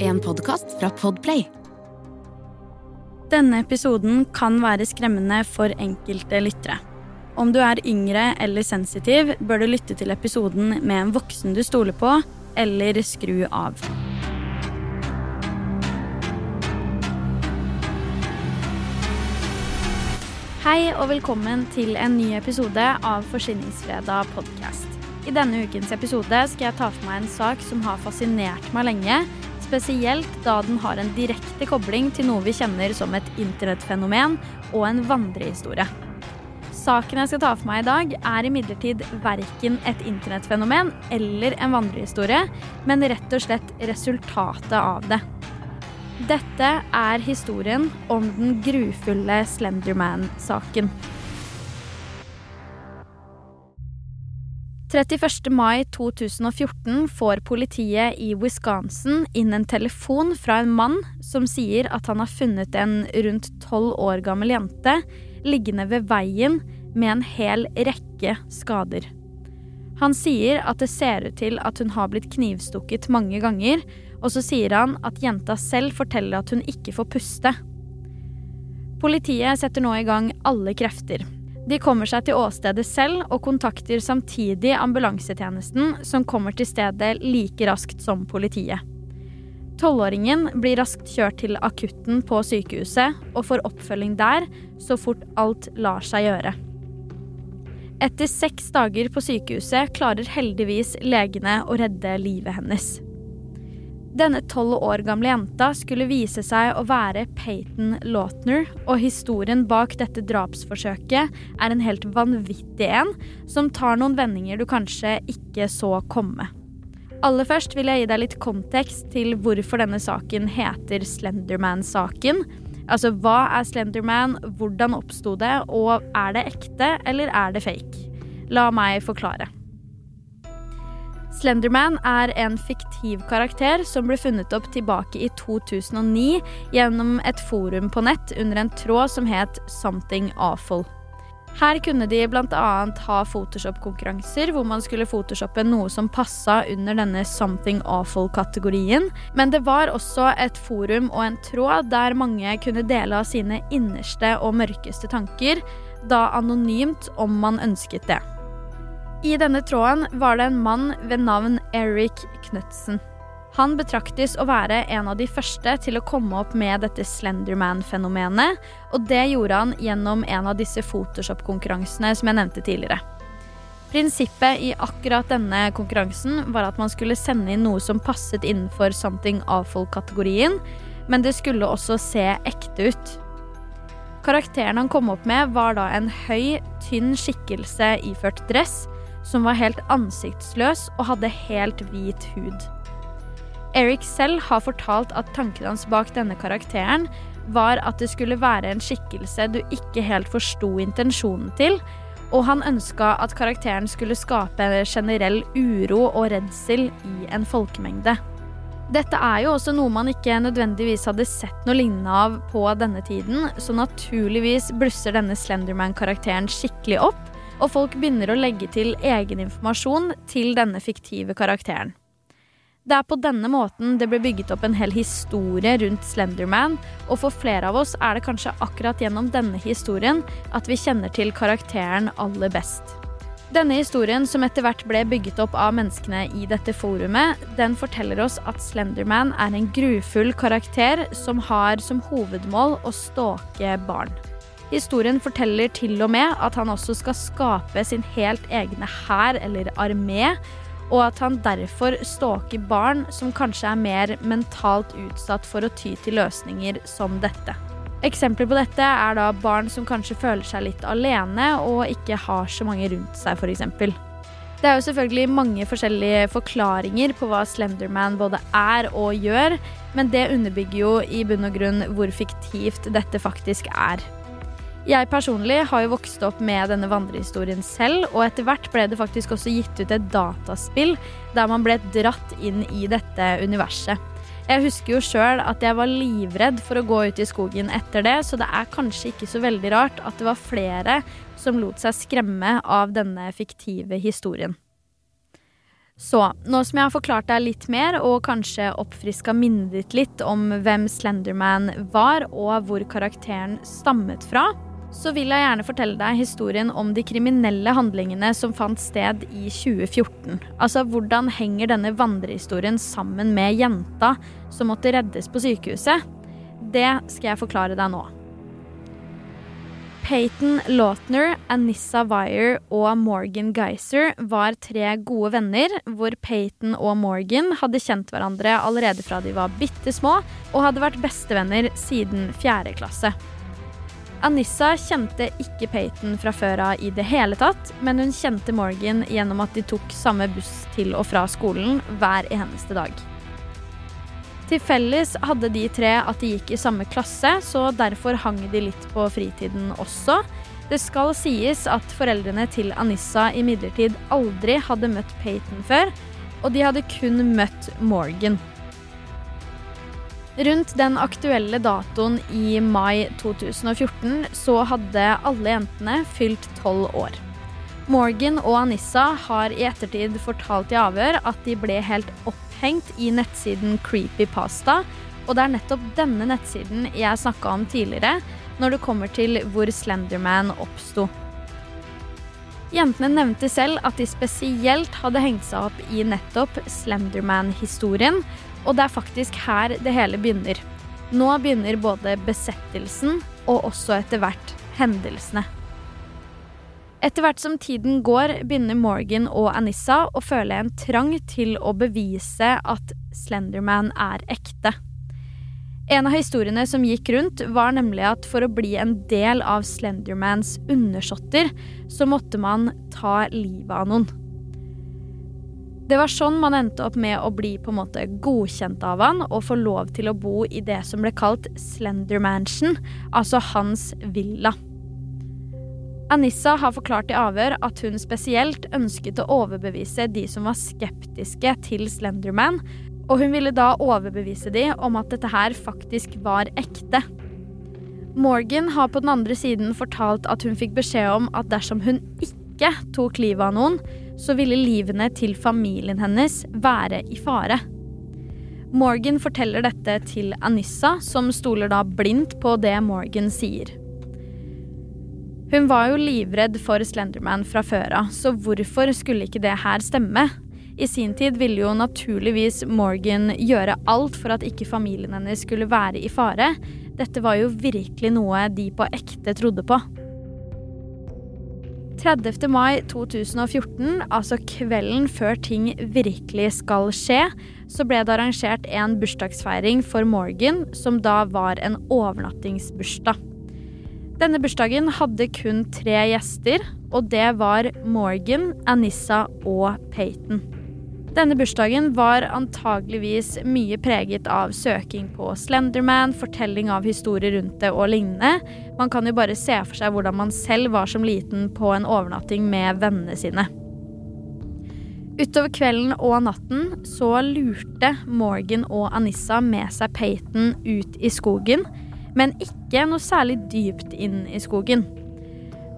En podkast fra Podplay. Denne episoden kan være skremmende for enkelte lyttere. Om du er yngre eller sensitiv, bør du lytte til episoden med en voksen du stoler på, eller skru av. Hei og velkommen til en ny episode av Forsyningsfredag podkast. I denne ukens episode skal jeg ta for meg en sak som har fascinert meg lenge, spesielt da den har en direkte kobling til noe vi kjenner som et internettfenomen og en vandrehistorie. Saken jeg skal ta for meg i dag, er imidlertid verken et internettfenomen eller en vandrehistorie, men rett og slett resultatet av det. Dette er historien om den grufulle Slenderman-saken. 31. mai 2014 får politiet i Wisconsin inn en telefon fra en mann som sier at han har funnet en rundt tolv år gammel jente liggende ved veien med en hel rekke skader. Han sier at det ser ut til at hun har blitt knivstukket mange ganger, og så sier han at jenta selv forteller at hun ikke får puste. Politiet setter nå i gang alle krefter. De kommer seg til åstedet selv og kontakter samtidig ambulansetjenesten, som kommer til stedet like raskt som politiet. Tolvåringen blir raskt kjørt til akutten på sykehuset og får oppfølging der så fort alt lar seg gjøre. Etter seks dager på sykehuset klarer heldigvis legene å redde livet hennes. Denne tolv år gamle jenta skulle vise seg å være Peyton Lautner, og historien bak dette drapsforsøket er en helt vanvittig en, som tar noen vendinger du kanskje ikke så komme. Aller først vil jeg gi deg litt kontekst til hvorfor denne saken heter Slenderman-saken. Altså hva er Slenderman, hvordan oppsto det, og er det ekte eller er det fake? La meg forklare. Slenderman er en fiktiv karakter som ble funnet opp tilbake i 2009 gjennom et forum på nett under en tråd som het Something Awful. Her kunne de bl.a. ha Photoshop-konkurranser hvor man skulle photoshoppe noe som passa under denne Something Awful-kategorien. Men det var også et forum og en tråd der mange kunne dele av sine innerste og mørkeste tanker, da anonymt om man ønsket det. I denne tråden var det en mann ved navn Eric Knutsen. Han betraktes å være en av de første til å komme opp med dette Slenderman-fenomenet, og det gjorde han gjennom en av disse Photoshop-konkurransene som jeg nevnte tidligere. Prinsippet i akkurat denne konkurransen var at man skulle sende inn noe som passet innenfor Something Awful-kategorien, men det skulle også se ekte ut. Karakteren han kom opp med, var da en høy, tynn skikkelse iført dress, som var helt ansiktsløs og hadde helt hvit hud. Eric selv har fortalt at tanken hans bak denne karakteren var at det skulle være en skikkelse du ikke helt forsto intensjonen til, og han ønska at karakteren skulle skape generell uro og redsel i en folkemengde. Dette er jo også noe man ikke nødvendigvis hadde sett noe lignende av på denne tiden, så naturligvis blusser denne Slenderman-karakteren skikkelig opp, og folk begynner å legge til egen informasjon til denne fiktive karakteren. Det er på denne måten det ble bygget opp en hel historie rundt Slenderman, og for flere av oss er det kanskje akkurat gjennom denne historien at vi kjenner til karakteren aller best. Denne historien, som etter hvert ble bygget opp av menneskene i dette forumet, den forteller oss at Slenderman er en grufull karakter som har som hovedmål å stalke barn. Historien forteller til og med at han også skal skape sin helt egne hær eller armé, og at han derfor stalker barn som kanskje er mer mentalt utsatt for å ty til løsninger som dette. Eksempler på dette er da barn som kanskje føler seg litt alene og ikke har så mange rundt seg, f.eks. Det er jo selvfølgelig mange forskjellige forklaringer på hva Slenderman både er og gjør, men det underbygger jo i bunn og grunn hvor fiktivt dette faktisk er. Jeg personlig har jo vokst opp med denne vandrehistorien selv, og etter hvert ble det faktisk også gitt ut et dataspill der man ble dratt inn i dette universet. Jeg husker jo sjøl at jeg var livredd for å gå ut i skogen etter det, så det er kanskje ikke så veldig rart at det var flere som lot seg skremme av denne fiktive historien. Så nå som jeg har forklart deg litt mer, og kanskje oppfriska minnet ditt litt om hvem Slenderman var, og hvor karakteren stammet fra, så vil jeg gjerne fortelle deg historien om de kriminelle handlingene som fant sted i 2014. Altså hvordan henger denne vandrehistorien sammen med jenta som måtte reddes på sykehuset? Det skal jeg forklare deg nå. Peyton Lautner, Anissa Wyer og Morgan Geyser var tre gode venner, hvor Peyton og Morgan hadde kjent hverandre allerede fra de var bitte små, og hadde vært bestevenner siden fjerde klasse. Anissa kjente ikke Peyton fra før av i det hele tatt, men hun kjente Morgan gjennom at de tok samme buss til og fra skolen hver eneste dag. Til felles hadde de tre at de gikk i samme klasse, så derfor hang de litt på fritiden også. Det skal sies at foreldrene til Anissa imidlertid aldri hadde møtt Peyton før, og de hadde kun møtt Morgan. Rundt den aktuelle datoen i mai 2014 så hadde alle jentene fylt tolv år. Morgan og Anissa har i ettertid fortalt i avhør at de ble helt opphengt i nettsiden Creepypasta. Og det er nettopp denne nettsiden jeg snakka om tidligere, når det kommer til hvor Slenderman oppsto. Jentene nevnte selv at de spesielt hadde hengt seg opp i nettopp Slenderman-historien, og det er faktisk her det hele begynner. Nå begynner både besettelsen og også etter hvert hendelsene. Etter hvert som tiden går, begynner Morgan og Anissa å føle en trang til å bevise at Slenderman er ekte. En av historiene som gikk rundt, var nemlig at for å bli en del av Slendermans undersåtter, så måtte man ta livet av noen. Det var sånn man endte opp med å bli på en måte godkjent av han og få lov til å bo i det som ble kalt Slender Mansion, altså hans villa. Anissa har forklart i avhør at hun spesielt ønsket å overbevise de som var skeptiske til Slenderman, og hun ville da overbevise de om at dette her faktisk var ekte. Morgan har på den andre siden fortalt at hun fikk beskjed om at dersom hun ikke tok livet av noen, så ville livene til familien hennes være i fare. Morgan forteller dette til Anissa, som stoler da blindt på det Morgan sier. Hun var jo livredd for Slenderman fra før av, så hvorfor skulle ikke det her stemme? I sin tid ville jo naturligvis Morgan gjøre alt for at ikke familien hennes skulle være i fare. Dette var jo virkelig noe de på ekte trodde på. 30. mai 2014, altså kvelden før ting virkelig skal skje, så ble det arrangert en bursdagsfeiring for Morgan, som da var en overnattingsbursdag. Denne bursdagen hadde kun tre gjester, og det var Morgan, Anissa og Peyton. Denne bursdagen var antageligvis mye preget av søking på Slenderman, fortelling av historier rundt det og lignende. Man kan jo bare se for seg hvordan man selv var som liten på en overnatting med vennene sine. Utover kvelden og natten så lurte Morgan og Anissa med seg Peyton ut i skogen men ikke noe særlig dypt inn i skogen.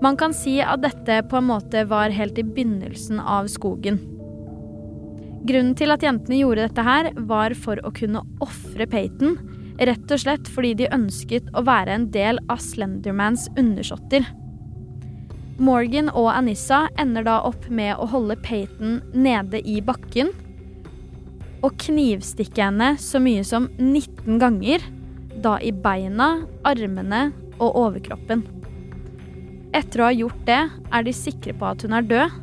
Man kan si at dette på en måte var helt i begynnelsen av skogen. Grunnen til at jentene gjorde dette her, var for å kunne ofre Peyton, rett og slett fordi de ønsket å være en del av Slendermans undersåtter. Morgan og Anissa ender da opp med å holde Peyton nede i bakken og knivstikke henne så mye som 19 ganger da i beina, armene og overkroppen. Etter å ha gjort det, er de sikre på at hun er død,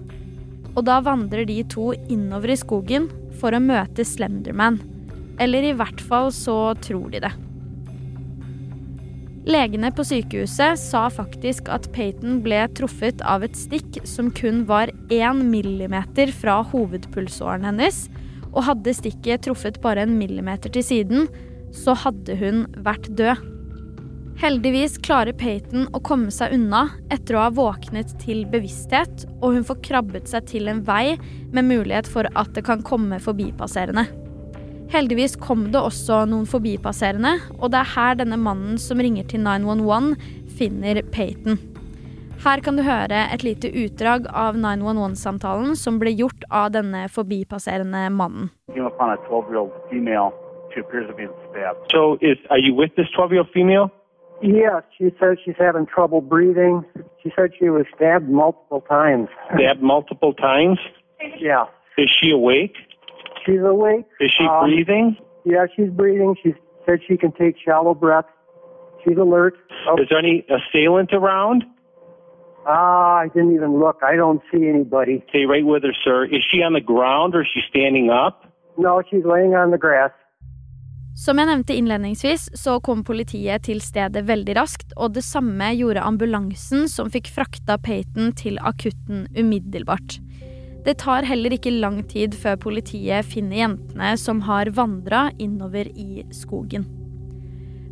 og da vandrer de to innover i skogen for å møte Slenderman. Eller i hvert fall så tror de det. Legene på sykehuset sa faktisk at Peyton ble truffet av et stikk som kun var én millimeter fra hovedpulsåren hennes, og hadde stikket truffet bare en millimeter til siden, så hadde hun vært død. Heldigvis klarer Peyton å komme seg unna etter å ha våknet til bevissthet, og hun får krabbet seg til en vei med mulighet for at det kan komme forbipasserende. Heldigvis kom det også noen forbipasserende, og det er her denne mannen som ringer til 911, finner Peyton. Her kan du høre et lite utdrag av 911-samtalen som ble gjort av denne forbipasserende mannen. So, is are you with this 12-year-old female? Yeah, she says she's having trouble breathing. She said she was stabbed multiple times. Stabbed multiple times. Yeah, Is she awake? she's awake. Is she Um, breathing? Yeah, she's breathing. She said she can take shallow breaths. She's alert. Oh, Is there any assailant around? ah, I didn't even look. I don't see anybody. Stay right with her, sir. Is she on the ground or is she standing up? No, she's laying on the grass. Som jeg nevnte innledningsvis, så kom politiet til stedet veldig raskt, og det samme gjorde ambulansen som fikk frakta Peyton til akutten umiddelbart. Det tar heller ikke lang tid før politiet finner jentene som har vandra innover i skogen.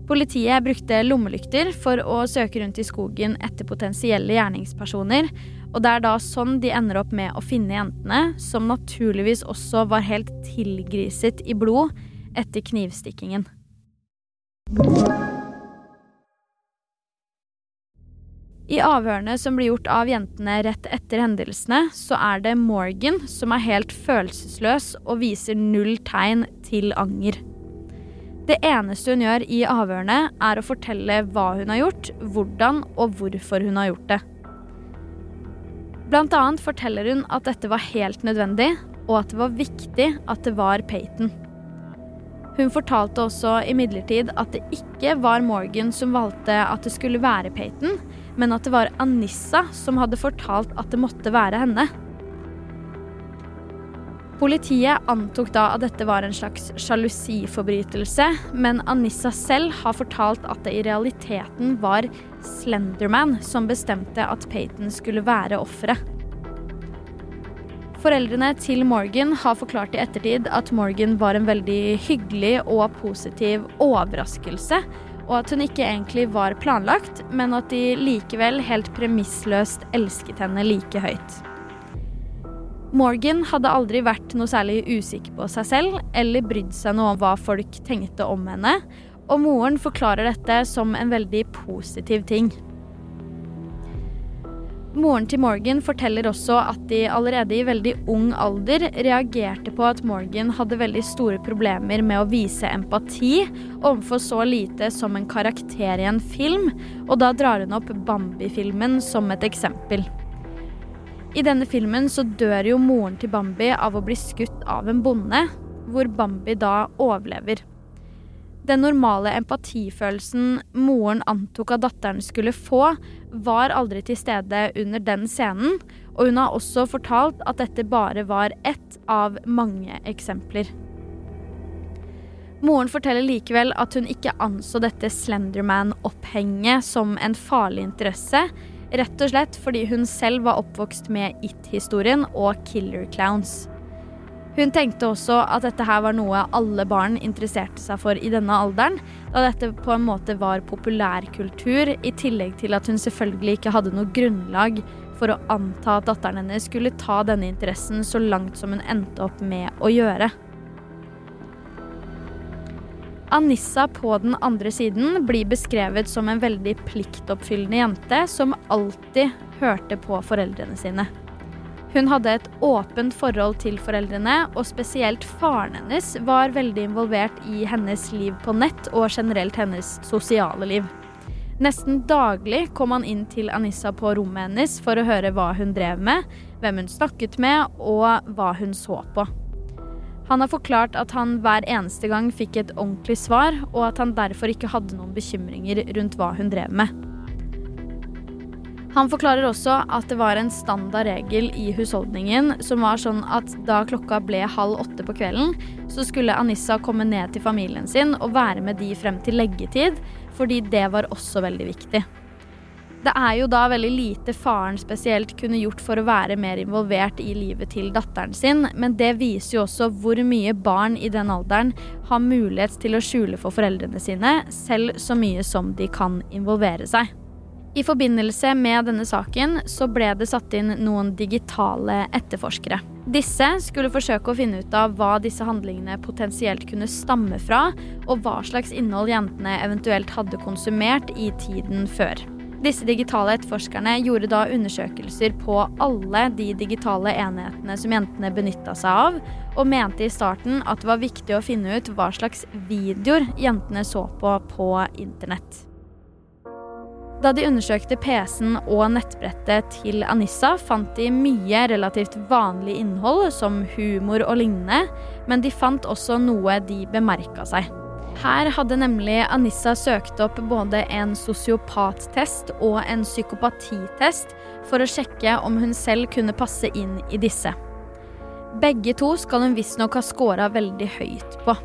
Politiet brukte lommelykter for å søke rundt i skogen etter potensielle gjerningspersoner, og det er da sånn de ender opp med å finne jentene, som naturligvis også var helt tilgriset i blod etter knivstikkingen. I avhørene som blir gjort av jentene rett etter hendelsene, så er det Morgan som er helt følelsesløs og viser null tegn til anger. Det eneste hun gjør i avhørene, er å fortelle hva hun har gjort, hvordan og hvorfor hun har gjort det. Blant annet forteller hun at dette var helt nødvendig, og at det var viktig at det var Peyton. Hun fortalte også imidlertid at det ikke var Morgan som valgte at det skulle være Peyton, men at det var Anissa som hadde fortalt at det måtte være henne. Politiet antok da at dette var en slags sjalusiforbrytelse, men Anissa selv har fortalt at det i realiteten var Slenderman som bestemte at Peyton skulle være offeret. Foreldrene til Morgan har forklart i ettertid at Morgan var en veldig hyggelig og positiv overraskelse, og at hun ikke egentlig var planlagt, men at de likevel helt premissløst elsket henne like høyt. Morgan hadde aldri vært noe særlig usikker på seg selv eller brydd seg noe om hva folk tenkte om henne, og moren forklarer dette som en veldig positiv ting. Moren til Morgan forteller også at de allerede i veldig ung alder reagerte på at Morgan hadde veldig store problemer med å vise empati overfor så lite som en karakter i en film, og da drar hun opp Bambi-filmen som et eksempel. I denne filmen så dør jo moren til Bambi av å bli skutt av en bonde, hvor Bambi da overlever. Den normale empatifølelsen moren antok at datteren skulle få, var aldri til stede under den scenen, og hun har også fortalt at dette bare var ett av mange eksempler. Moren forteller likevel at hun ikke anså dette Slenderman-opphenget som en farlig interesse, rett og slett fordi hun selv var oppvokst med It-historien og Killer Clowns. Hun tenkte også at dette her var noe alle barn interesserte seg for i denne alderen, da dette på en måte var populærkultur, i tillegg til at hun selvfølgelig ikke hadde noe grunnlag for å anta at datteren hennes skulle ta denne interessen så langt som hun endte opp med å gjøre. Anissa på den andre siden blir beskrevet som en veldig pliktoppfyllende jente som alltid hørte på foreldrene sine. Hun hadde et åpent forhold til foreldrene, og spesielt faren hennes var veldig involvert i hennes liv på nett og generelt hennes sosiale liv. Nesten daglig kom han inn til Anissa på rommet hennes for å høre hva hun drev med, hvem hun snakket med og hva hun så på. Han har forklart at han hver eneste gang fikk et ordentlig svar, og at han derfor ikke hadde noen bekymringer rundt hva hun drev med. Han forklarer også at det var en standard regel i husholdningen som var sånn at da klokka ble halv åtte på kvelden, så skulle Anissa komme ned til familien sin og være med de frem til leggetid, fordi det var også veldig viktig. Det er jo da veldig lite faren spesielt kunne gjort for å være mer involvert i livet til datteren sin, men det viser jo også hvor mye barn i den alderen har mulighet til å skjule for foreldrene sine, selv så mye som de kan involvere seg. I forbindelse med denne saken så ble det satt inn noen digitale etterforskere. Disse skulle forsøke å finne ut av hva disse handlingene potensielt kunne stamme fra, og hva slags innhold jentene eventuelt hadde konsumert i tiden før. Disse digitale etterforskerne gjorde da undersøkelser på alle de digitale enhetene som jentene benytta seg av, og mente i starten at det var viktig å finne ut hva slags videoer jentene så på på internett. Da de undersøkte PC-en og nettbrettet til Anissa, fant de mye relativt vanlig innhold, som humor og lignende, men de fant også noe de bemerka seg. Her hadde nemlig Anissa søkt opp både en sosiopattest og en psykopatitest for å sjekke om hun selv kunne passe inn i disse. Begge to skal hun visstnok ha scora veldig høyt på.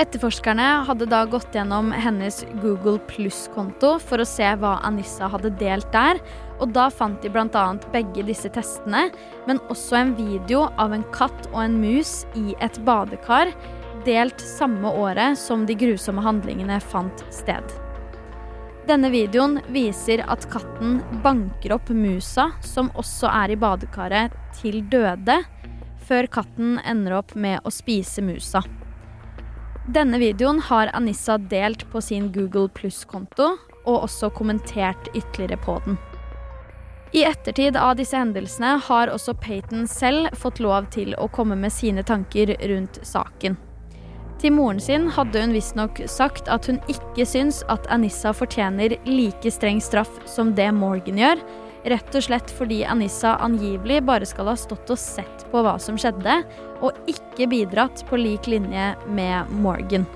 Etterforskerne hadde da gått gjennom hennes Google Pluss-konto for å se hva Anissa hadde delt der, og da fant de bl.a. begge disse testene, men også en video av en katt og en mus i et badekar delt samme året som de grusomme handlingene fant sted. Denne videoen viser at katten banker opp musa, som også er i badekaret, til døde, før katten ender opp med å spise musa. Denne videoen har Anissa delt på sin Google Pluss-konto, og også kommentert ytterligere på den. I ettertid av disse hendelsene har også Peyton selv fått lov til å komme med sine tanker rundt saken. Til moren sin hadde hun visstnok sagt at hun ikke syns at Anissa fortjener like streng straff som det Morgan gjør, rett og slett fordi Anissa angivelig bare skal ha stått og sett på hva som skjedde, og ikke bidratt på lik linje med Morgan.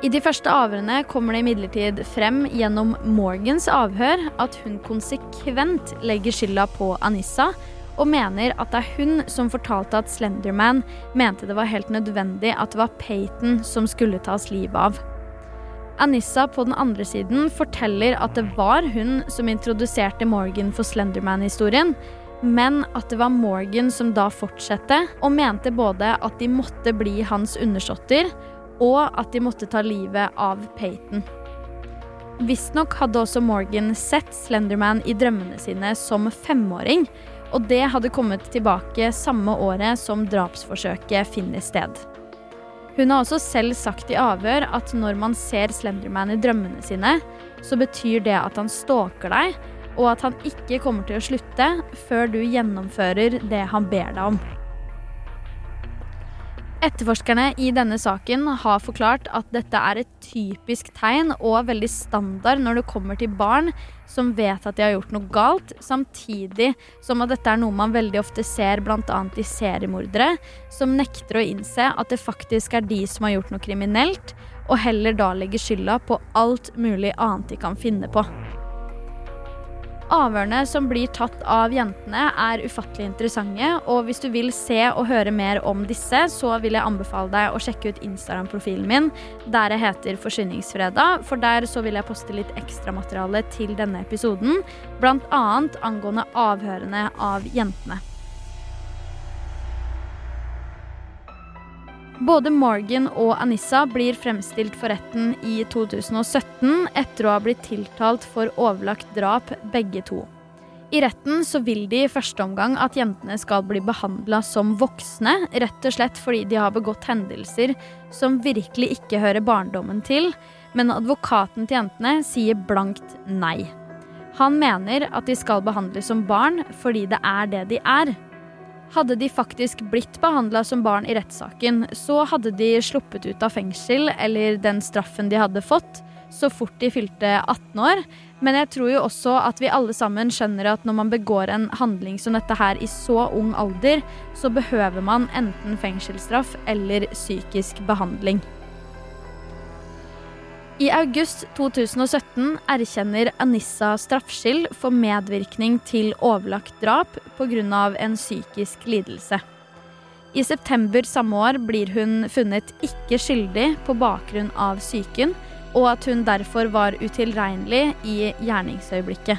I de første avhørene kommer det imidlertid frem gjennom Morgans avhør at hun konsekvent legger skylda på Anissa og mener at det er hun som fortalte at Slenderman mente det var helt nødvendig at det var Peyton som skulle tas livet av. Anissa på den andre siden forteller at det var hun som introduserte Morgan for Slenderman-historien, men at det var Morgan som da fortsatte, og mente både at de måtte bli hans undersåtter, og at de måtte ta livet av Peyton. Visstnok hadde også Morgan sett Slenderman i drømmene sine som femåring, og det hadde kommet tilbake samme året som drapsforsøket finner sted. Hun har også selv sagt i avhør at når man ser Slenderman i drømmene sine, så betyr det at han stalker deg, og at han ikke kommer til å slutte før du gjennomfører det han ber deg om. Etterforskerne i denne saken har forklart at dette er et typisk tegn og veldig standard når det kommer til barn som vet at de har gjort noe galt, samtidig som at dette er noe man veldig ofte ser bl.a. i seriemordere, som nekter å innse at det faktisk er de som har gjort noe kriminelt, og heller da legger skylda på alt mulig annet de kan finne på. Avhørene som blir tatt av jentene, er ufattelig interessante. Og hvis du vil se og høre mer om disse, så vil jeg anbefale deg å sjekke ut Instagram-profilen min, der jeg heter Forsyningsfredag, For der så vil jeg poste litt ekstramateriale til denne episoden, bl.a. angående avhørene av jentene. Både Morgan og Anissa blir fremstilt for retten i 2017 etter å ha blitt tiltalt for overlagt drap, begge to. I retten så vil de i første omgang at jentene skal bli behandla som voksne, rett og slett fordi de har begått hendelser som virkelig ikke hører barndommen til, men advokaten til jentene sier blankt nei. Han mener at de skal behandles som barn fordi det er det de er. Hadde de faktisk blitt behandla som barn i rettssaken, så hadde de sluppet ut av fengsel eller den straffen de hadde fått, så fort de fylte 18 år. Men jeg tror jo også at vi alle sammen skjønner at når man begår en handling som dette her i så ung alder, så behøver man enten fengselsstraff eller psykisk behandling. I august 2017 erkjenner Anissa straffskyld for medvirkning til overlagt drap pga. en psykisk lidelse. I september samme år blir hun funnet ikke skyldig på bakgrunn av psyken, og at hun derfor var utilregnelig i gjerningsøyeblikket.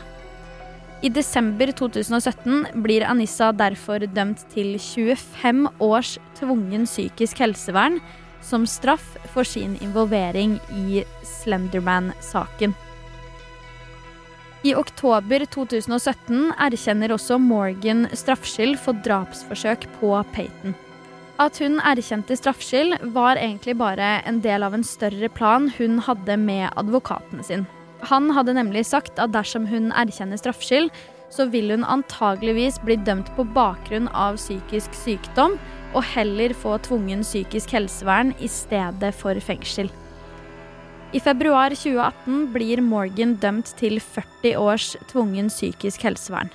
I desember 2017 blir Anissa derfor dømt til 25 års tvungen psykisk helsevern som straff for sin involvering i Slenderman-saken. I oktober 2017 erkjenner også Morgan straffskyld for drapsforsøk på Peyton. At hun erkjente straffskyld, var egentlig bare en del av en større plan hun hadde med advokaten sin. Han hadde nemlig sagt at dersom hun erkjenner straffskyld, så vil hun antageligvis bli dømt på bakgrunn av psykisk sykdom, og heller få tvungen psykisk helsevern i stedet for fengsel. I februar 2018 blir Morgan dømt til 40 års tvungen psykisk helsevern.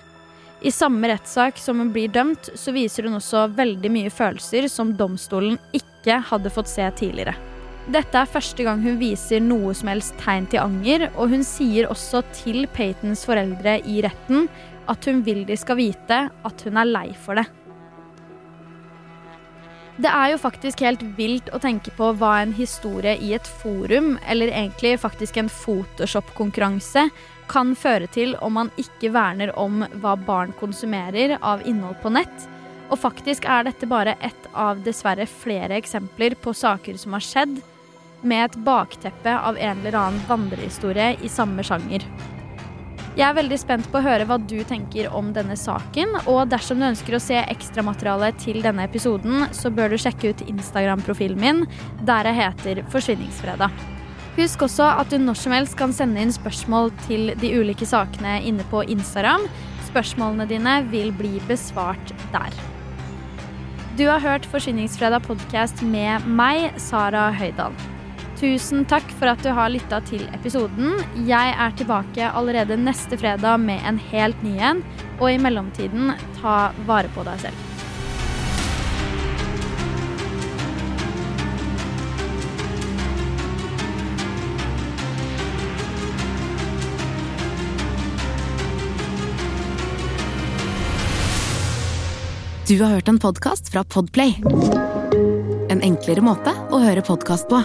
I samme rettssak som hun blir dømt, så viser hun også veldig mye følelser som domstolen ikke hadde fått se tidligere. Dette er første gang hun viser noe som helst tegn til anger, og hun sier også til Paytons foreldre i retten at hun vil de skal vite at hun er lei for det. Det er jo faktisk helt vilt å tenke på hva en historie i et forum, eller egentlig faktisk en Photoshop-konkurranse, kan føre til om man ikke verner om hva barn konsumerer av innhold på nett. Og faktisk er dette bare ett av dessverre flere eksempler på saker som har skjedd, med et bakteppe av en eller annen vandrehistorie i samme sjanger. Jeg er veldig spent på å høre hva du tenker om denne saken. Og dersom du ønsker å se ekstramateriale til denne episoden, så bør du sjekke ut Instagram-profilen min, der jeg heter Forsvinningsfredag. Husk også at du når som helst kan sende inn spørsmål til de ulike sakene inne på Instagram. Spørsmålene dine vil bli besvart der. Du har hørt Forsvinningsfredag podkast med meg, Sara Høydahl. Tusen takk for at du har lytta til episoden. Jeg er tilbake allerede neste fredag med en helt ny en. Og i mellomtiden, ta vare på deg selv. Du har hørt en podkast fra Podplay. En enklere måte å høre podkast på.